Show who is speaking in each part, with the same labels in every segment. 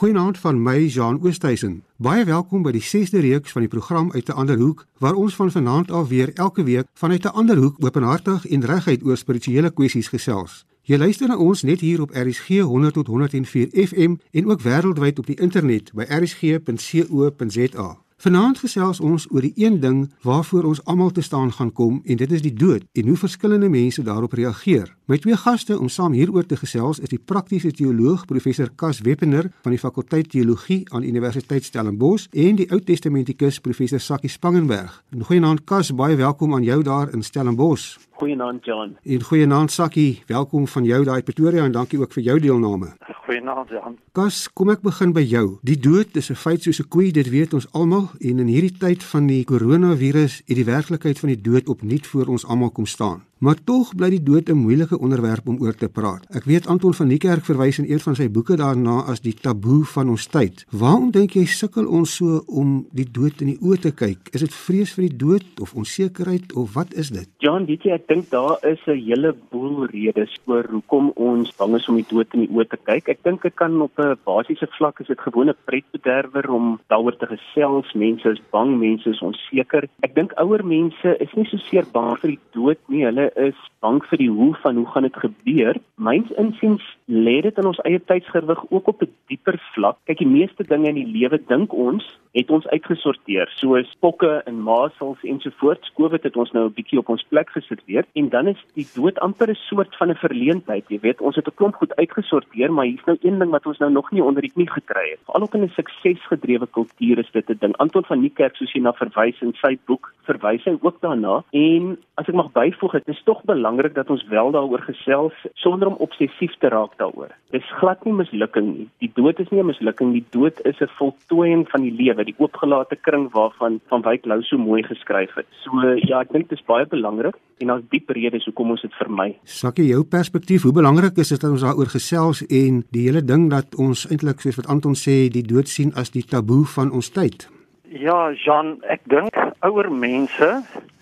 Speaker 1: Goeienaand van my Jean Oosthuizen. Baie welkom by die 6de reeks van die program uit 'n ander hoek waar ons van vanaand af weer elke week vanuit 'n ander hoek openhartig en reguit oor spirituele kwessies gesels. Jy luister na ons net hier op RSG 100 tot 104 FM en ook wêreldwyd op die internet by rsg.co.za. Vanaand gesels ons oor die een ding waarvoor ons almal te staan gaan kom en dit is die dood en hoe verskillende mense daarop reageer. My twee gaste om saam hieroor te gesels is die praktiese teoloog professor Cas Weppener van die fakulteit teologie aan Universiteit Stellenbosch en die Ou Testamentikus professor Sakkie Spangenberg. Goeienaand Cas, baie welkom aan jou daar in Stellenbosch.
Speaker 2: Goeienaand Jan.
Speaker 1: En goeienaand Sakkie, welkom van jou daai Pretoria en dankie ook vir jou deelname.
Speaker 3: Goeienaand Jan.
Speaker 1: Kas, kom ek begin by jou. Die dood is 'n feit soos 'n koei, dit weet ons almal en in hierdie tyd van die koronavirus het die werklikheid van die dood opnuut voor ons almal kom staan. Maar tog bly die dood 'n moeilike onderwerp om oor te praat. Ek weet Anton van Niekerk verwys in een van sy boeke daarna as die taboe van ons tyd. Waarom dink jy sukkel ons so om die dood in die oë te kyk? Is dit vrees vir die dood of onsekerheid of wat is dit?
Speaker 2: Jan, weet jy, ek dink daar is 'n hele boel redes oor hoekom ons bang is om die dood in die oë te kyk. Ek dink dit kan op 'n basiese vlak is dit gewone pretbederwer om daaroor te gesels. Mense is bang, mense is onseker. Ek dink ouer mense is nie so seer bang vir die dood nie. Hulle is bang vir die hoe van hoe gaan dit gebeur. Myns insiens lê dit in ons eie tydsgewig ook op 'n dieper vlak. Kyk, die meeste dinge in die lewe dink ons het ons uitgesorteer, soos pokke en masels ensovoorts. COVID het ons nou 'n bietjie op ons plek geserveer en dan is die dood amper 'n soort van 'n verleentheid. Jy weet, ons het 'n klomp goed uitgesorteer, maar hier's nou een ding wat ons nou nog nie onder die knie gekry het. Veral in 'n suksesgedrewe kultuur is dit 'n ding. Anton van Niekerk soos jy na verwys in sy boek, verwys hy ook daarna. En as ek mag byvoeg, dit is tog belangrik dat ons wel daaroor gesels sonder om obsessief te raak daaroor. Dis glad nie mislukking nie. Die dood is nie 'n mislukking nie. Die dood is 'n voltooiing van die lewe, die oopgelate kring waarvan van Wyk Lou so mooi geskryf het. So ja, ek dink dit is baie belangrik en daar's diep redes hoekom ons dit vermy.
Speaker 1: Sakkie, jou perspektief, hoe belangrik is dit dat ons daaroor gesels en die hele ding dat ons eintlik soos wat Anton sê, die dood sien as die taboe van ons tyd?
Speaker 3: Ja, Jean, ek dink ouer mense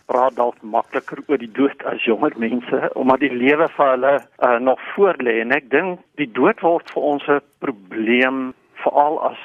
Speaker 3: praat dalk makliker oor die dood as jonger mense omdat die lewe vir hulle uh, nog voor lê en ek dink die dood word vir ons 'n probleem veral as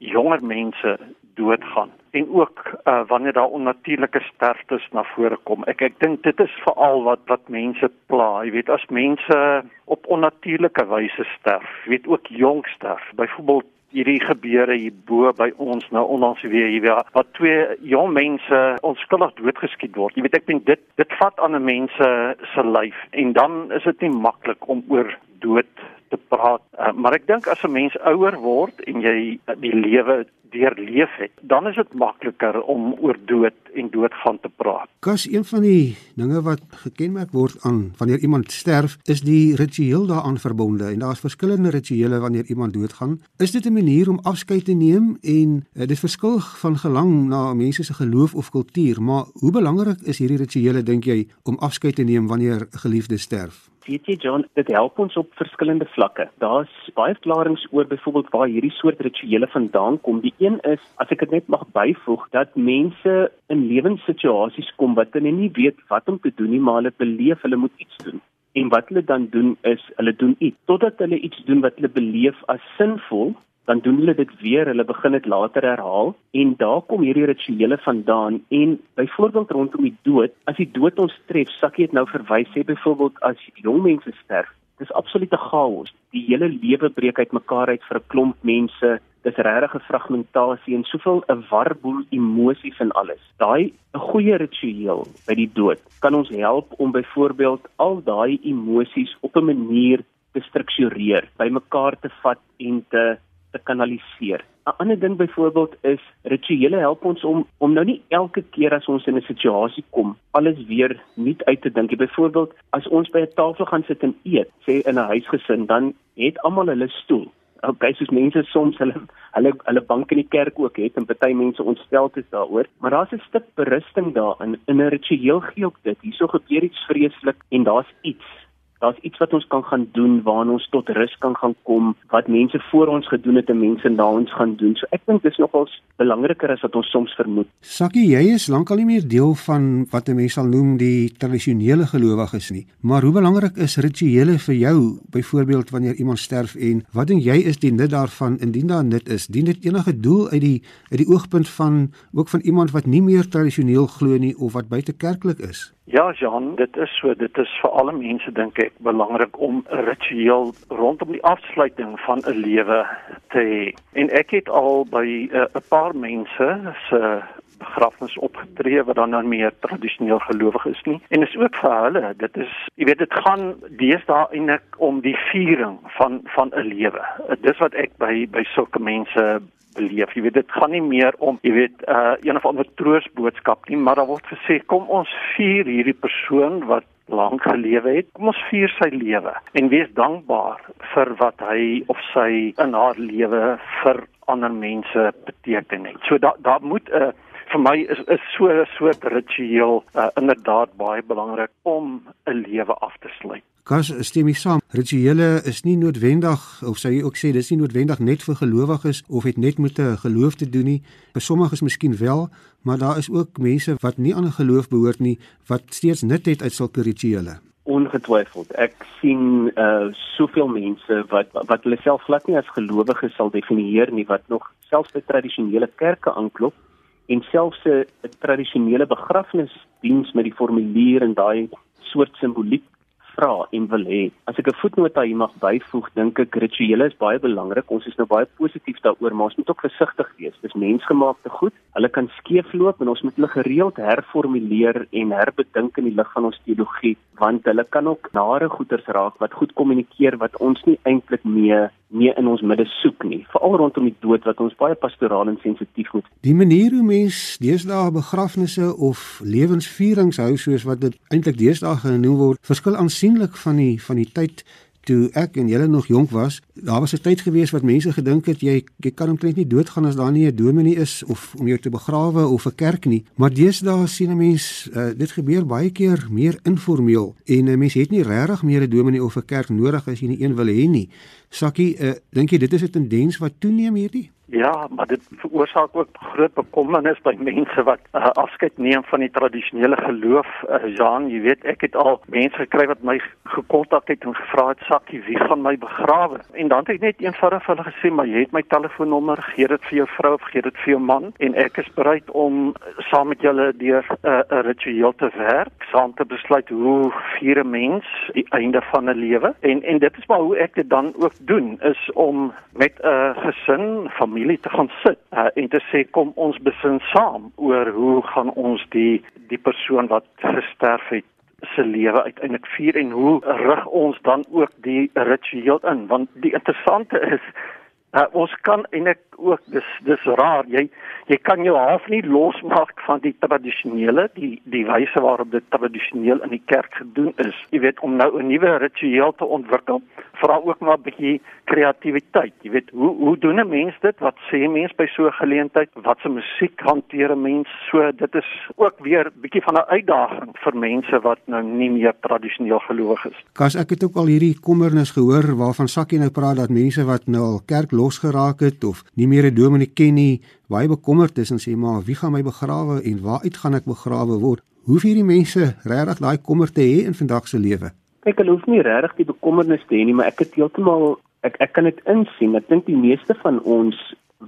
Speaker 3: jonger mense doodgaan en ook uh, wanneer daar onnatuurlike sterftes na vore kom. Ek ek dink dit is veral wat wat mense pla. Jy weet as mense op onnatuurlike wyse sterf, jy weet ook jong sterf. Byvoorbeeld hierdie gebeure hier bo by ons nou onlangs weer hier waar wat twee jong mense onskuldig doodgeskiet word. Jy weet ek dink dit dit vat aan 'n mense se lyf en dan is dit nie maklik om oor dood te praat. Uh, maar ek dink as 'n mens ouer word en jy die lewe deurleef het, dan is dit makliker om oor dood en doodgaan te praat.
Speaker 1: Kas een van die dinge wat gekenmerk word aan wanneer iemand sterf, is die ritueel daaraan verbonde en daar's verskillende rituele wanneer iemand doodgaan. Is dit 'n manier om afskeid te neem en uh, dit verskil van gelang na mense se geloof of kultuur, maar hoe belangrik is hierdie rituele dink jy om afskeid te neem wanneer 'n geliefde sterf?
Speaker 2: Weet jy John, dit help ons op verskillende vlakke. Daar's baie verklaringe oor byvoorbeeld waar hierdie soort rituele vandaan kom. Die een is, as ek dit net mag byvoeg, dat mense in lewenssituasies kom wat hulle nie weet wat om te doen nie, maar hulle beleef hulle moet iets doen. En wat hulle dan doen is, hulle doen iets totdat hulle iets doen wat hulle beleef as sinvol dan doen hulle dit weer, hulle begin dit later herhaal en daar kom hierdie rituele vandaan en byvoorbeeld rondom die dood, as die dood ons tref, sakkie het nou verwys sê byvoorbeeld as jong mense sterf, dis absolute chaos. Die hele lewe breek uitmekaar uit vir 'n klomp mense. Dis regtig 'n fragmentasie en soveel 'n warboel emosies en alles. Daai 'n goeie ritueel by die dood kan ons help om byvoorbeeld al daai emosies op 'n manier te struktureer, bymekaar te vat en te te kanaliseer. 'n Ander ding byvoorbeeld is rituele help ons om om nou nie elke keer as ons in 'n situasie kom alles weer nuut uit te dink. Byvoorbeeld as ons by 'n tafel gaan sit en eet, sê in 'n huisgesin, dan het almal hulle stoel. Okay, soos mense soms hulle hulle hulle bank in die kerk ook het en party mense ontstel is daaroor, maar daar's 'n stuk berusting daarin in 'n ritueel gee ook dit. Hierso gebeur iets vreeslik en daar's iets daar's iets wat ons kan gaan doen waarna ons tot rus kan gaan kom wat mense voor ons gedoen het en mense na ons gaan doen. So ek dink dis nogals belangriker as wat ons soms vermoed.
Speaker 1: Sakkie, jy is lankal nie meer deel van wat mense sal noem die tradisionele gelowiges nie. Maar hoe belangrik is rituele vir jou byvoorbeeld wanneer iemand sterf en wat dink jy is die nut daarvan indien daar nut is? Dien dit enige doel uit die uit die oogpunt van ook van iemand wat nie meer tradisioneel glo nie of wat buite kerklik is?
Speaker 3: Ja, Jean, dit is so, dit is vir alle mense dink ek belangrik om 'n ritueel rondom die afsluiting van 'n lewe te hê. En ek het al by eh, 'n uh, paar mense se begrafnis opgetree wat dan nou meer tradisioneel gelowig is nie. En is ook vir hulle, dit is jy weet dit gaan deesdae eintlik om die viering van van 'n lewe. Dis wat ek by by sulke mense beleef. Jy weet dit gaan nie meer om, jy weet, uh een of ander troosboodskap nie, maar daar word gesê kom ons vier hierdie persoon wat lank gelewe het. Kom ons vier sy lewe en wees dankbaar vir wat hy of sy in haar lewe vir ander mense beteken het. So daar daar moet 'n uh, vir my is is so 'n soort ritueel uh, inderdaad baie belangrik om 'n lewe af te sluit.
Speaker 1: Kas stem jy saam? Rituele is nie noodwendig of sou jy ook sê dis nie noodwendig net vir gelowiges of het net met 'n geloof te doen nie. Vir sommiges miskien wel, maar daar is ook mense wat nie aan 'n geloof behoort nie wat steeds nut het uit sulke rituele.
Speaker 2: Ongetwyfeld. Ek sien uh soveel mense wat wat hulle self glad nie as gelowiges sal definieer nie wat nog selfs by tradisionele kerke aanklop en selfs 'n tradisionele begrafnisdiens met die formulier en daai soort simboliek vra en wil hê. As ek 'n voetnota hier mag byvoeg, dink ek rituele is baie belangrik. Ons is nou baie positief daaroor, maar ons moet ook versigtig wees. Dis mensgemaakte goed. Hulle kan skeefloop en ons moet hulle gereeld herformuleer en herbedink in die lig van ons teologie, want hulle kan ook nare goeters raak wat goed kommunikeer wat ons nie eintlik mee nie in ons midde soek nie, veral rondom die dood wat ons baie pastoraal en sensitief moet.
Speaker 1: Die manier hoe mens deesdae begrafnisse of lewensvierings hou soos wat dit eintlik deesdae genoem word, verskil aansienlik van die van die tyd toe ek en julle nog jonk was, daar was 'n tyd gewees wat mense gedink het jy jy kan omtrent nie doodgaan as daar nie 'n dominee is of om jou te begrawe of 'n kerk nie. Maar deesdae sien 'n mens uh, dit gebeur baie keer meer informeel en 'n mens het nie regtig meer 'n dominee of 'n kerk nodig as jy nie een wil hê nie. Sakkie, uh, dink jy dit is 'n tendens wat toeneem hierdie?
Speaker 3: Ja, maar dit veroorsaak ook groot bekommernis by mense wat uh, afskeid neem van die tradisionele geloof. Uh, Jean, jy weet, ek het al mense gekry wat my gekontak het en gevra het, "Sakkie, wie gaan my begrawe?" En dan het ek net eenvoudig hulle gesê, "Maar jy het my telefoonnommer, gee dit vir jou vrou of gee dit vir jou man en ek is bereid om saam met julle deur 'n uh, 'n ritueel te werk, saam te besluit hoe vier 'n mens die einde van 'n lewe." En en dit is maar hoe ek dit dan ook doen, is om met 'n uh, gesin, familie familie te gaan sit uh, en te sê kom ons besin saam oor hoe gaan ons die die persoon wat gesterf het se lewe uiteindelik vier en hoe rig ons dan ook die ritueel in. Want die interessante is uh, ons kan eintlik ook dis dis raar jy jy kan jou half nie losmaak van die tradisionele die die wyse waarop dit tradisioneel in die kerk gedoen is. Jy weet om nou 'n nuwe ritueel te ontwikkel vra ook maar 'n bietjie kreatiwiteit jy weet hoe hoe doen 'n mens dit? Wat sê mens by so 'n geleentheid? Wat se musiek hanteer 'n mens? So dit is ook weer bietjie van 'n uitdaging vir mense wat nou nie meer tradisioneel gelowig is.
Speaker 1: Kas ek het ook al hierdie kommernis gehoor waarvan Sakkie nou praat dat mense wat nou al kerk losgeraak het of nie meer 'n dominee ken nie baie bekommerd is en sê maar wie gaan my begrawe en waar uit gaan ek begrawe word hoe vir hierdie mense regtig daai kommer te hê in vandag se lewe
Speaker 2: Kyk, hulle hoef nie regtig die bekommernis te hê nie, maar ek het heeltemal ek ek kan dit insien. Ek dink die meeste van ons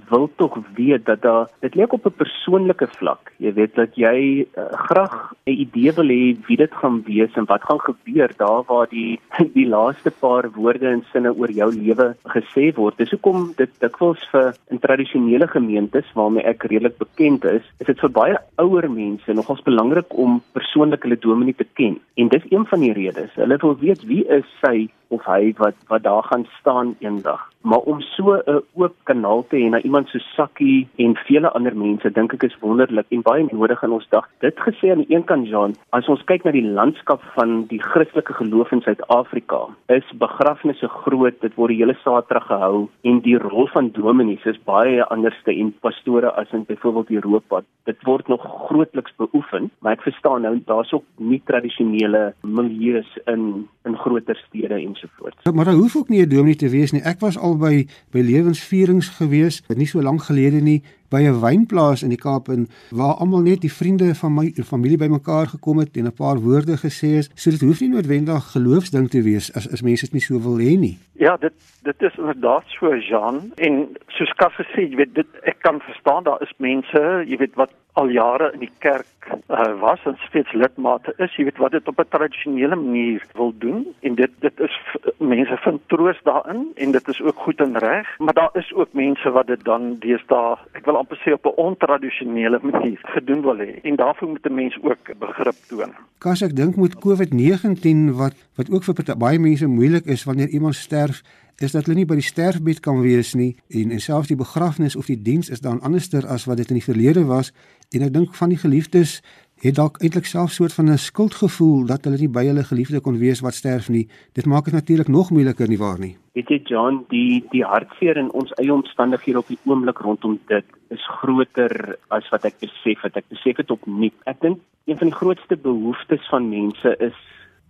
Speaker 2: wil tog weet dat daar dit lê op 'n persoonlike vlak. Jy weet dat jy uh, graag 'n idee wil hê wie dit gaan wees en wat gaan gebeur daar waar die die laaste paar woorde en sinne oor jou lewe gesê word. Dis hoekom dit dikwels vir in tradisionele gemeentes waarmee ek redelik bekend is, is dit vir baie ouer mense nogals belangrik om persoonlik hulle dominee te ken. En dis een van die redes. Hulle wil weet wie is sy of hy wat wat daar gaan staan eendag. Maar om so 'n oop kanaal te hê na iemand so Sakkie en vele ander mense, dink ek is wonderlik en baie nodig in ons dag. Dit gesê aan die een kant Jean, as ons kyk na die landskap van die Christelike geloof in Suid-Afrika, is begrafnisse groot, dit word die hele Saterdag gehou en die rol van dominees is baie anderste en pastore as in byvoorbeeld Europa. Dit word nog grootliks beoefen, maar ek verstaan nou daar's ook nie tradisionele milieus in in groter stede ensovoorts.
Speaker 1: Maar daar hoef ook nie 'n dominee te wees nie. Ek was al by by lewensvierings gewees, nie so lank gelede nie by 'n wynplaas in die Kaap en waar almal net die vriende van my familie bymekaar gekom het en 'n paar woorde gesê is. So dit hoef nie noodwendig geloofsding te wees as as mense dit nie so wil hê nie.
Speaker 3: Ja, dit dit is inderdaad so Jean en soos Kas gesê, jy weet dit ek kan verstaan daar is mense, jy weet wat al jare in die kerk uh, was en steeds lidmate is, jy weet wat dit op 'n tradisionele manier wil doen en dit dit is mense vind troos daarin en dit is ook goed en reg, maar daar is ook mense wat dit dan deesdae ek wil amper sê op 'n ontradisionele manier gedoen wil hê en daarvoor moet 'n mens ook begrip toon.
Speaker 1: Kas ek dink met COVID-19 wat wat ook vir baie mense moeilik is wanneer iemand sterf is dat hulle nie by die sterfbed kan wees nie en en selfs die begrafnis of die diens is dan anderster as wat dit in die verlede was en ek dink van die geliefdes het dalk eintlik self soort van 'n skuldgevoel dat hulle nie by hulle geliefde kon wees wat sterf nie. Dit maak dit natuurlik nog moeiliker nie waar nie.
Speaker 2: Weet jy John, die die hartseer in ons eie omstandighede op die oomblik rondom dit is groter as wat ek besef het. Ek besef dit opnuut. Ek dink een van die grootste behoeftes van mense is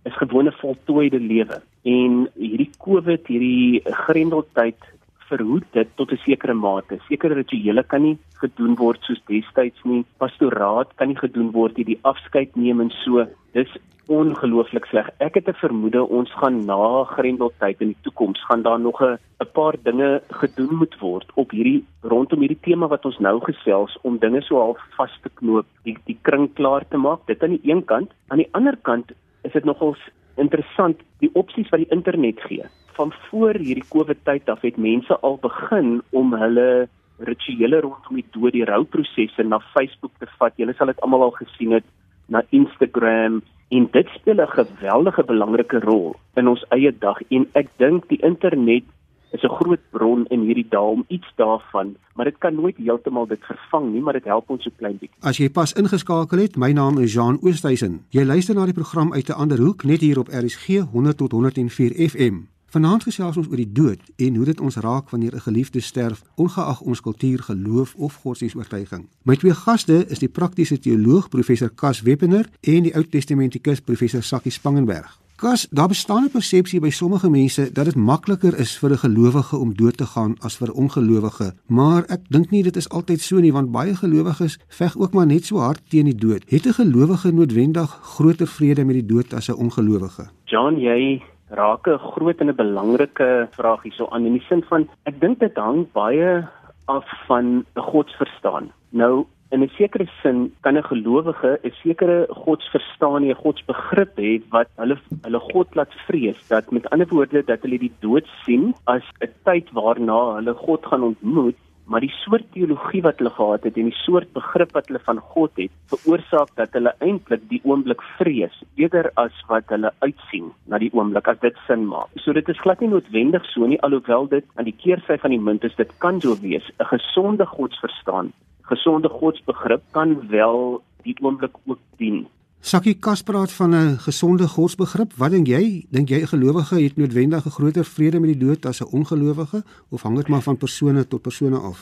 Speaker 2: is gewone voltooide lewe. En hierdie COVID, hierdie grendeltyd verhoed dit tot 'n sekere mate. Sekere rituele kan nie gedoen word soos destyds nie. Pastoraat kan nie gedoen word nie. Die afskeid neem en so. Dis ongelooflik sleg. Ek het 'n vermoede ons gaan na Grendeltyd in die toekoms gaan daar nog 'n 'n paar dinge gedoen moet word op hierdie rondom hierdie tema wat ons nou gesels om dinge so half vas te knoop, die die kring klaar te maak. Dit aan die een kant, aan die ander kant is dit nogals interessant die opsies wat die internet gee. Van voor hierdie COVID tyd af het mense al begin om hulle rituele rondom die dood, die rouprosesse na Facebook te vat. Julle sal dit almal al gesien het na Instagram. En dit speel 'n geweldige belangrike rol in ons eie dag. En ek dink die internet is 'n groot bron in hierdie dae om iets daarvan, maar dit kan nooit heeltemal dit vervang nie, maar dit help ons so klein bietjie.
Speaker 1: As jy pas ingeskakel het, my naam is Jean Oosthuizen. Jy luister na die program uit 'n ander hoek net hier op RSG 100 tot 104 FM. Vanaand gesels ons oor die dood en hoe dit ons raak wanneer 'n geliefde sterf, ongeag ons kultuur, geloof of godsdienstoortuiging. My twee gaste is die praktiese teoloog professor Kas Weppener en die Ou Testamentikus professor Sakkie Spangenberg. Kas, daar bestaan 'n persepsie by sommige mense dat dit makliker is vir 'n gelowige om dood te gaan as vir 'n ongelowige, maar ek dink nie dit is altyd so nie want baie gelowiges veg ook maar net so hard teen die dood. Het 'n gelowige noodwendig groter vrede met die dood as 'n ongelowige?
Speaker 2: John, jy raak 'n groot en 'n belangrike vraag hierso aan in die sin van ek dink dit hang baie af van 'n godsverstaan. Nou in 'n sekere sin kan 'n gelowige 'n sekere godsverstaan, 'n godsbegrip hê wat hulle hulle God laat vrees dat met ander woorde dat hulle die dood sien as 'n tyd waarna hulle God gaan ontmoet maar die soort teologie wat hulle gehad het en die soort begrip wat hulle van God het, veroorsaak dat hulle eintlik die oomblik vrees eerder as wat hulle uitsien na die oomblik as dit sin maak. So dit is glad nie noodwendig so nie alhoewel dit aan die keersy van die munt is dit kan so wees. 'n Gesonde godsverstaan, gesonde godsbegrip kan wel die oomblik ook dien
Speaker 1: Sakkie Kaspraat van 'n gesonde godsbegrip. Wat dink jy? Dink jy 'n gelowige het noodwendig 'n groter vrede met die dood as 'n ongelowige of hang dit maar van persone tot persone af?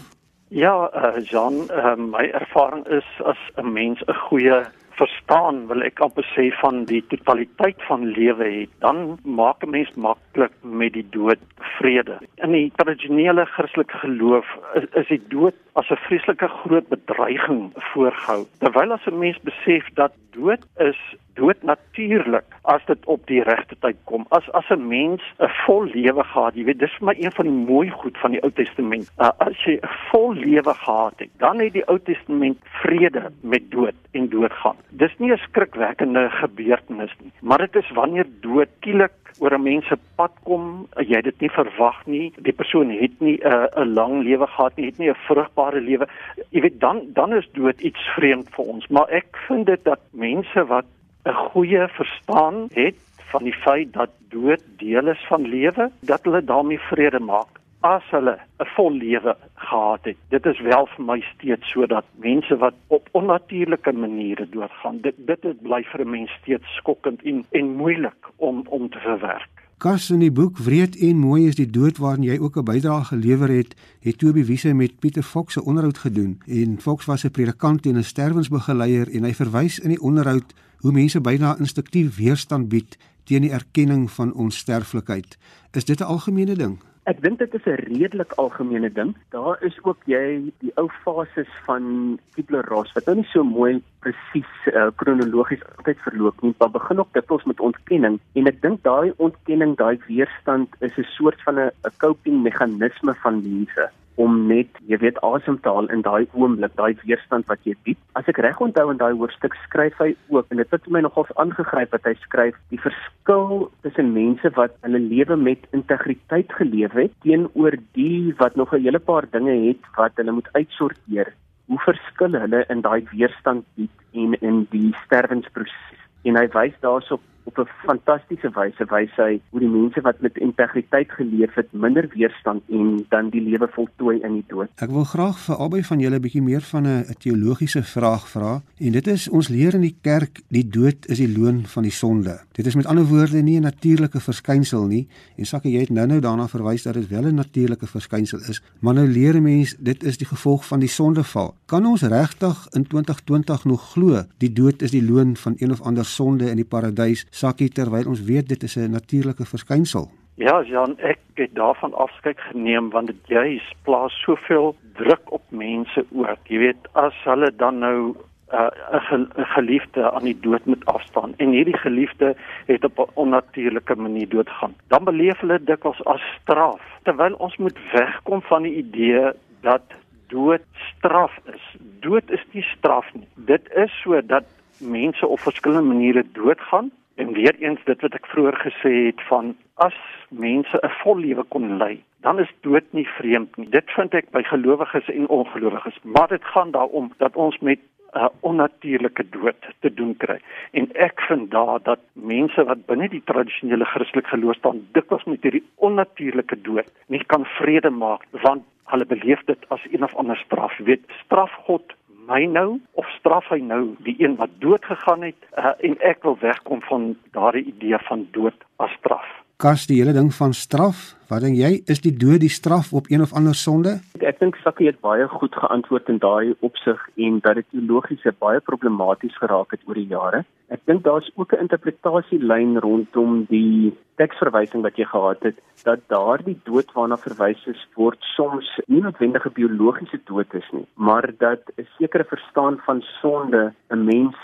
Speaker 3: Ja, uh, Jean, uh, my ervaring is as 'n mens 'n goeie verstaan wil ek amper sê van die totaliteit van lewe het, dan maak 'n mens maklik met die dood vrede. In die tradisionele Christelike geloof is, is die dood as 'n vreeslike groot bedreiging voorgehou. Terwyl as 'n mens besef dat dood is dood natuurlik as dit op die regte tyd kom. As as 'n mens 'n vol lewe gehad, jy weet, dis vir my een van die mooi goed van die Ou Testament. Uh, as jy 'n vol lewe gehad het, dan het die Ou Testament vrede met dood en doodgaan. Dis nie 'n skrikwekkende gebeurtenis nie, maar dit is wanneer dood skielik oor 'n mens se pad kom, jy dit nie verwag nie. Die persoon het nie 'n uh, 'n lang lewe gehad nie, het nie 'n vrugbare lewe. Jy weet, dan dan is dood iets vreemd vir ons, maar ek vind dit dat mense wat 'n goeie verstaan het van die feit dat dood deel is van lewe, dat hulle daarmee vrede maak as hulle 'n vol lewe gehad het. Dit is wel vir my steeds sodat mense wat op onnatuurlike maniere doodgaan, dit dit het bly vir 'n mens steeds skokkend en en moeilik om om te verwerk.
Speaker 1: Kas in die boek Wreed en Mooi is die dood waarin jy ook 'n bydrae gelewer het, het Toby Wiese met Pieter Fox se onderhoud gedoen. En Fox was 'n predikant en 'n sterwensbegeleier en hy verwys in die onderhoud hoe mense byna instinktief weerstand bied teen die erkenning van onsterflikheid. Is dit 'n algemene ding?
Speaker 2: Ek dink dit is 'n redelik algemene ding. Daar is ook jy die ou fases van Kubler-Ross wat nou nie so mooi presies uh, kronologies altyd verloop nie, maar begin ook dikwels met ontkenning en ek dink daai ontkenning, daai weerstand is 'n soort van 'n coping meganisme van mense om net, jy weet, asem te haal in daai oomblik, daai weerstand wat jy bied. As ek reg onthou in daai hoofstuk skryf hy ook en dit het my nogal aangegryp wat hy skryf, die verskil tussen mense wat hulle lewe met integriteit geleef het teenoor die wat nog 'n hele paar dinge het wat hulle moet uitsorteer. Hoe verskil hulle in daai weerstand bied en in die sterwensproses? En hy wys daarop op 'n fantastiese wyse wys hy hoe die mense wat met integriteit geleef het minder weerstand en dan die lewe voltooi in die dood.
Speaker 1: Ek wil graag vir albei van julle 'n bietjie meer van 'n teologiese vraag vra en dit is ons leer in die kerk die dood is die loon van die sonde. Dit is met ander woorde nie 'n natuurlike verskynsel nie en sakke jy het nou-nou daarna verwys dat dit wel 'n natuurlike verskynsel is, maar nou leer 'n mens dit is die gevolg van die sondeval. Kan ons regtig in 2020 nog glo die dood is die loon van een of ander sonde in die paradys? Sakkie terwyl ons weet dit is 'n natuurlike verskynsel.
Speaker 3: Ja, Jan, ek het daarvan afskeid geneem want dit juis plaas soveel druk op mense ook. Jy weet, as hulle dan nou uh, 'n uh, geliefde aan die dood moet afstaan en hierdie geliefde het op 'n onnatuurlike manier doodgaan, dan beleef hulle dit as straf. Terwyl ons moet wegkom van die idee dat dood straf is. Dood is nie straf nie. Dit is so dat mense op verskillende maniere doodgaan En weer eens dit wat ek vroeër gesê het van as mense 'n vol lewe kon lei, dan is dood nie vreemd nie. Dit vind ek by gelowiges en ongelowiges, maar dit gaan daaroor dat ons met 'n uh, onnatuurlike dood te doen kry. En ek vind daar dat mense wat binne die tradisionele Christelike geloof staan, dikwels met hierdie onnatuurlike dood nie kan vrede maak want hulle beleef dit as een of ander straf. Jy weet, straf God my nou of straf hy nou die een wat dood gegaan het uh, en ek wil wegkom van daardie idee van dood as straf.
Speaker 1: Kas die hele ding van straf, wat dink jy is die dood die straf op een of ander sonde?
Speaker 2: Ek dink Sakkie het baie goed geantwoord in daai opsig en dat dit teologies baie problematies geraak het oor die jare. Ek dink daar's ook 'n interpretasielyn rondom die teksverwysing wat jy gehad het dat daardie dood waarna verwys is word soms nie noodwendige biologiese dood is nie, maar dat 'n sekere verstaan van sonde 'n mens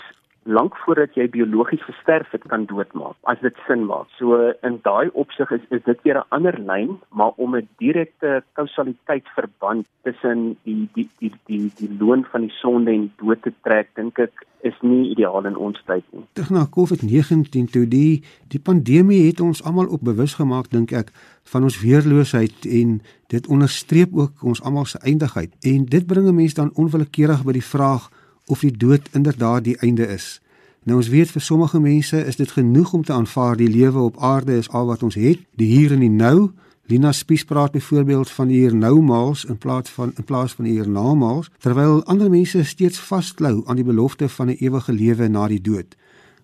Speaker 2: lank voordat jy biologies gesterf het kan doodmaak as dit sin maak. So in daai opsig is is dit weer 'n ander lyn, maar om 'n direkte kausaliteit verband tussen die die die die die loon van die sonde en die dood te trek, dink ek is nie ideaal in ons tyd nie.
Speaker 1: Terug na COVID-19 toe die die pandemie het ons almal op bewus gemaak dink ek van ons weerloosheid en dit onderstreep ook ons almal se eindigheid. En dit bring 'n mens dan onwillekeurig by die vraag of die dood inderdaad die einde is. Nou ons weet vir sommige mense is dit genoeg om te aanvaar die lewe op aarde is al wat ons het, die hier en die nou. Lina Spies praat byvoorbeeld van hier nou maals in plaas van in plaas van hier na maals, terwyl ander mense steeds vasklou aan die belofte van 'n ewige lewe na die dood.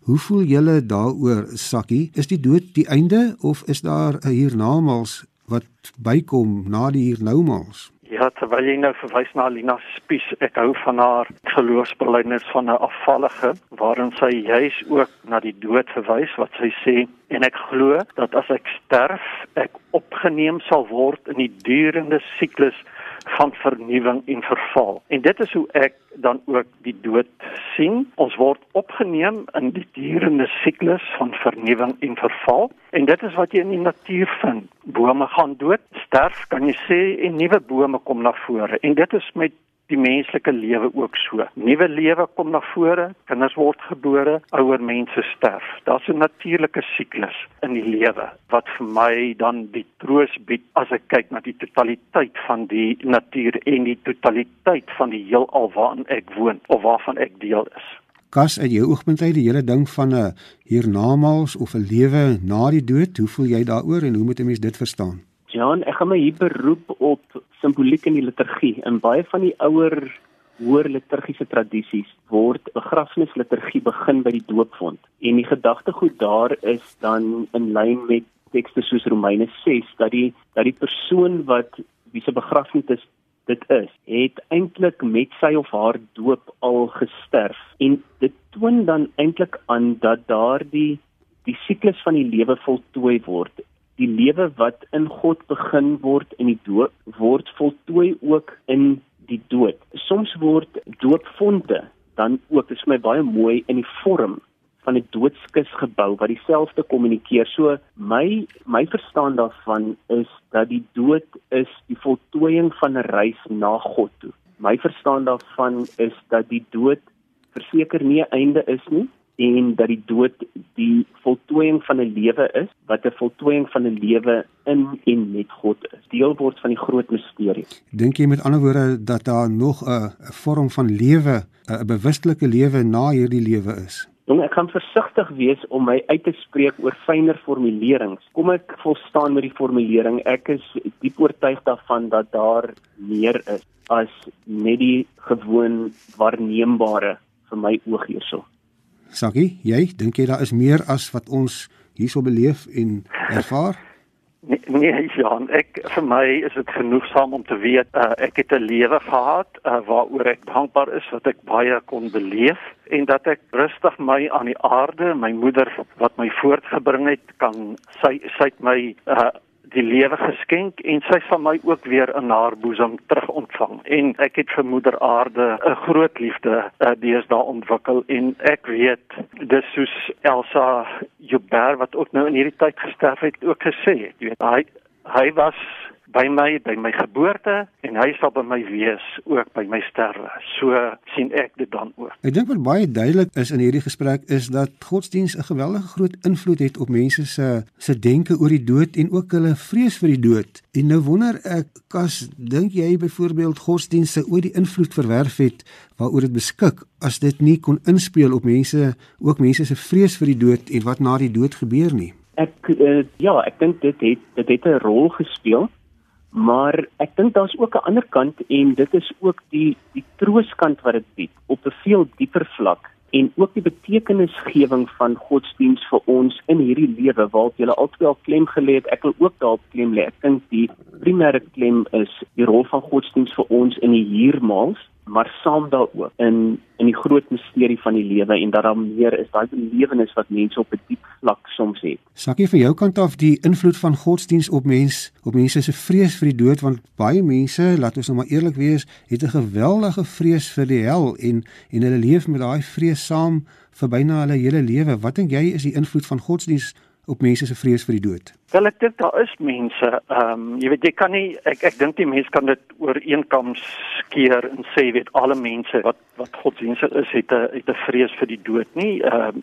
Speaker 1: Hoe voel julle daaroor, Sakkie? Is die dood die einde of is daar 'n hiernamaals wat bykom na die hiernoumaals?
Speaker 3: Ja, terwyl jy nou verwys na Lina Spies, ek hou van haar geloofsbelijdenis van 'n afvallige waarin sy juis ook na die dood verwys wat sy sê en ek glo dat as ek sterf, ek opgeneem sal word in die durende siklus van vernuwing en verval. En dit is hoe ek dan ook die dood sien. Ons word opgeneem in die durende siklus van vernuwing en verval. En dit is wat jy in die natuur vind. Bome gaan dood, sterf, kan jy sê, en nuwe bome kom na vore. En dit is met die menslike lewe ook so. Nuwe lewe kom na vore, kinders word gebore, ouer mense sterf. Daar's 'n natuurlike siklus in die lewe wat vir my dan die troos bied as ek kyk na die totaliteit van die natuur en die totaliteit van die heelal waarin ek woon of waarvan ek deel is.
Speaker 1: Kas uit jou oogpunt uit die hele ding van 'n hiernamaals of 'n lewe na die dood, hoe voel jy daaroor en hoe moet 'n mens dit verstaan?
Speaker 2: Jan, ek gaan my hier beroep op simboliek in die liturgie. In baie van die ouer hoër liturgiese tradisies word begrafnisliturgie begin by die doopvond. En die gedagtegoed daar is dan in lyn met tekste soos Romeine 6 dat die dat die persoon wat wie se begrafnis is dit is het eintlik met sy of haar doop al gesterf en dit toon dan eintlik aan dat daardie die siklus van die lewe voltooi word die lewe wat in God begin word in die doop word voltooi ook in die dood soms word doopfonde dan ook dis my baie mooi in die vorm van 'n doodskus gebou wat dieselfde kommunikeer. So my my verstaan daarvan is dat die dood is die voltooiing van 'n reis na God toe. My verstaan daarvan is dat die dood verseker nie 'n einde is nie en dat die dood die voltooiing van 'n lewe is wat 'n voltooiing van 'n lewe in en met God is. Deel word van die groot misterie.
Speaker 1: Dink jy met ander woorde dat daar nog 'n vorm van lewe, 'n bewustelike lewe na hierdie lewe is?
Speaker 2: Jong, ek kan versigtig wees om my uit te spreek oor fynere formulerings. Kom ek volstaan met die formulering. Ek is diep oortuig daarvan dat daar meer is as net die gewoon waarneembare vir my oog hierso.
Speaker 1: Saggie, jy dink jy daar is meer as wat ons hierso beleef en ervaar?
Speaker 3: Nee, nee Jan, ek vir my is dit genoegsaam om te weet uh, ek het 'n lewe gehad uh, waaroor ek dankbaar is wat ek baie kon beleef en dat ek rustig my aan die aarde, my moeder wat my voortgebring het, kan sy sy het my uh, die lewe geskenk en sy sal my ook weer in haar boesem terug ontvang. En ek het vir moeder aarde 'n groot liefde uh, deesdae ontwikkel en ek weet dis soos Elsa Joubert wat ook nou in hierdie tyd gesterf het ook gesê het, jy weet hy hy was by my by my geboorte en hy sal by my wees ook by my sterwe. So sien ek dit dan ook.
Speaker 1: Ek dink wat baie duidelik is in hierdie gesprek is dat godsdiens 'n geweldige groot invloed het op mense se se denke oor die dood en ook hulle vrees vir die dood. En nou wonder ek, kas dink jy byvoorbeeld godsdiens se ooit die invloed verwerf het waaroor dit beskik as dit nie kon inspel op mense ook mense se vrees vir die dood en wat na die dood gebeur nie?
Speaker 2: Ek uh, ja, ek dink dit het dit het 'n rol gespeel. Maar ek dink daar's ook 'n ander kant en dit is ook die die trooskant wat dit bied op 'n veel dieper vlak en ook die betekenisgewing van godsdiens vir ons in hierdie lewe waarop jy altyd al klem gelê het. Ek wil ook daarop klem lê. Ek dink die primêre klem is die rol van godsdiens vir ons in die hiermaals maar saam daaroor in in die groot misterie van die lewe en dat daar meer is. Daai belewenis wat mense op 'n diep vlak soms het.
Speaker 1: Sakkie vir jou kant af die invloed van godsdiens op mens op mense se vrees vir die dood want baie mense laat ons nou maar eerlik wees het 'n geweldige vrees vir die hel en en hulle leef met daai vrees saam vir byna hulle hele lewe. Wat dink jy is die invloed van godsdiens op mense se vrees vir die dood?
Speaker 3: Wel ek dink daar is mense, ehm um, jy weet jy kan nie ek ek dink die mense kan dit oor eenkam skeer en sê weet alle mense wat wat godsdienste is het 'n het 'n vrees vir die dood nie. Ehm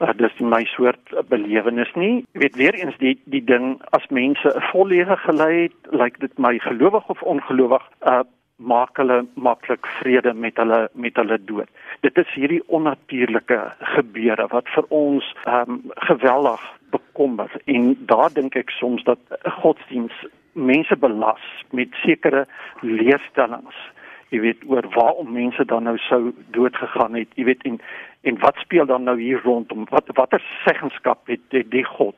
Speaker 3: um, dis my soort belewenis nie. Jy weet weer eens die die ding as mense 'n vol lewe gelei het, lyk like dit my gelowig of ongelowig, uh maak hulle maklik vrede met hulle met hulle dood. Dit is hierdie onnatuurlike gebeure wat vir ons ehm um, geweldig bekommer en daar dink ek soms dat godsdiens mense belas met sekere leerstellings jy weet oor waarom mense dan nou sou dood gegaan het jy weet en en wat speel dan nou hier rondom wat watter seggenskap het die, die God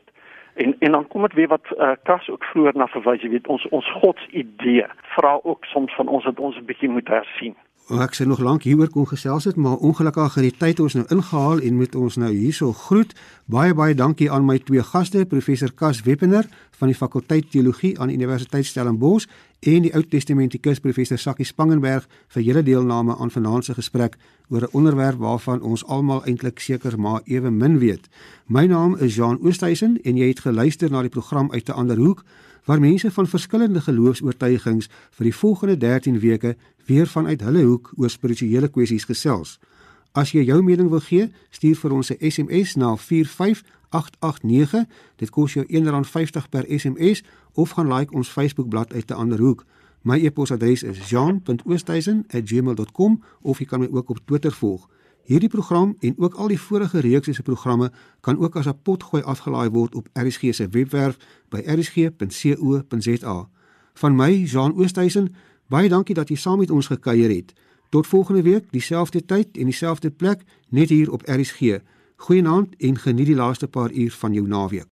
Speaker 3: en en dan kom dit weer wat uh, Kas ook vroeër na verwys jy weet ons ons godsidee. Vra ook soms van ons dat ons 'n bietjie moet hersien
Speaker 1: Ek sê nog lank hieroor kon gesels het, maar ongelukkig het die tyd ons nou ingehaal en moet ons nou hierso groet. Baie baie dankie aan my twee gaste, professor Kas Weppener van die fakulteit teologie aan Universiteit Stellenbosch en die Ou Testamentikus professor Sakkie Spangenberg vir julle deelname aan vanaand se gesprek oor 'n onderwerp waarvan ons almal eintlik seker maar ewe min weet. My naam is Jean Oosthuizen en jy het geluister na die program uit 'n ander hoek waar mense van verskillende geloofs-oortuigings vir die volgende 13 weke weer vanuit hulle hoek oor spirituele kwessies gesels. As jy jou mening wil gee, stuur vir ons 'n SMS na 45889. Dit kos jou R1.50 per SMS of gaan like ons Facebookblad uit 'n ander hoek. My e-posadres is jean.oosthuizen@gmail.com of jy kan my ook op Twitter volg. Hierdie program en ook al die vorige reekse se programme kan ook as 'n potgooi afgelaai word op RSG se webwerf by rsg.co.za. Van my, Jean Oosthuizen, baie dankie dat jy saam met ons gekuier het. Tot volgende week, dieselfde tyd en dieselfde plek, net hier op RSG. Goeienaand en geniet die laaste paar uur van jou naweek.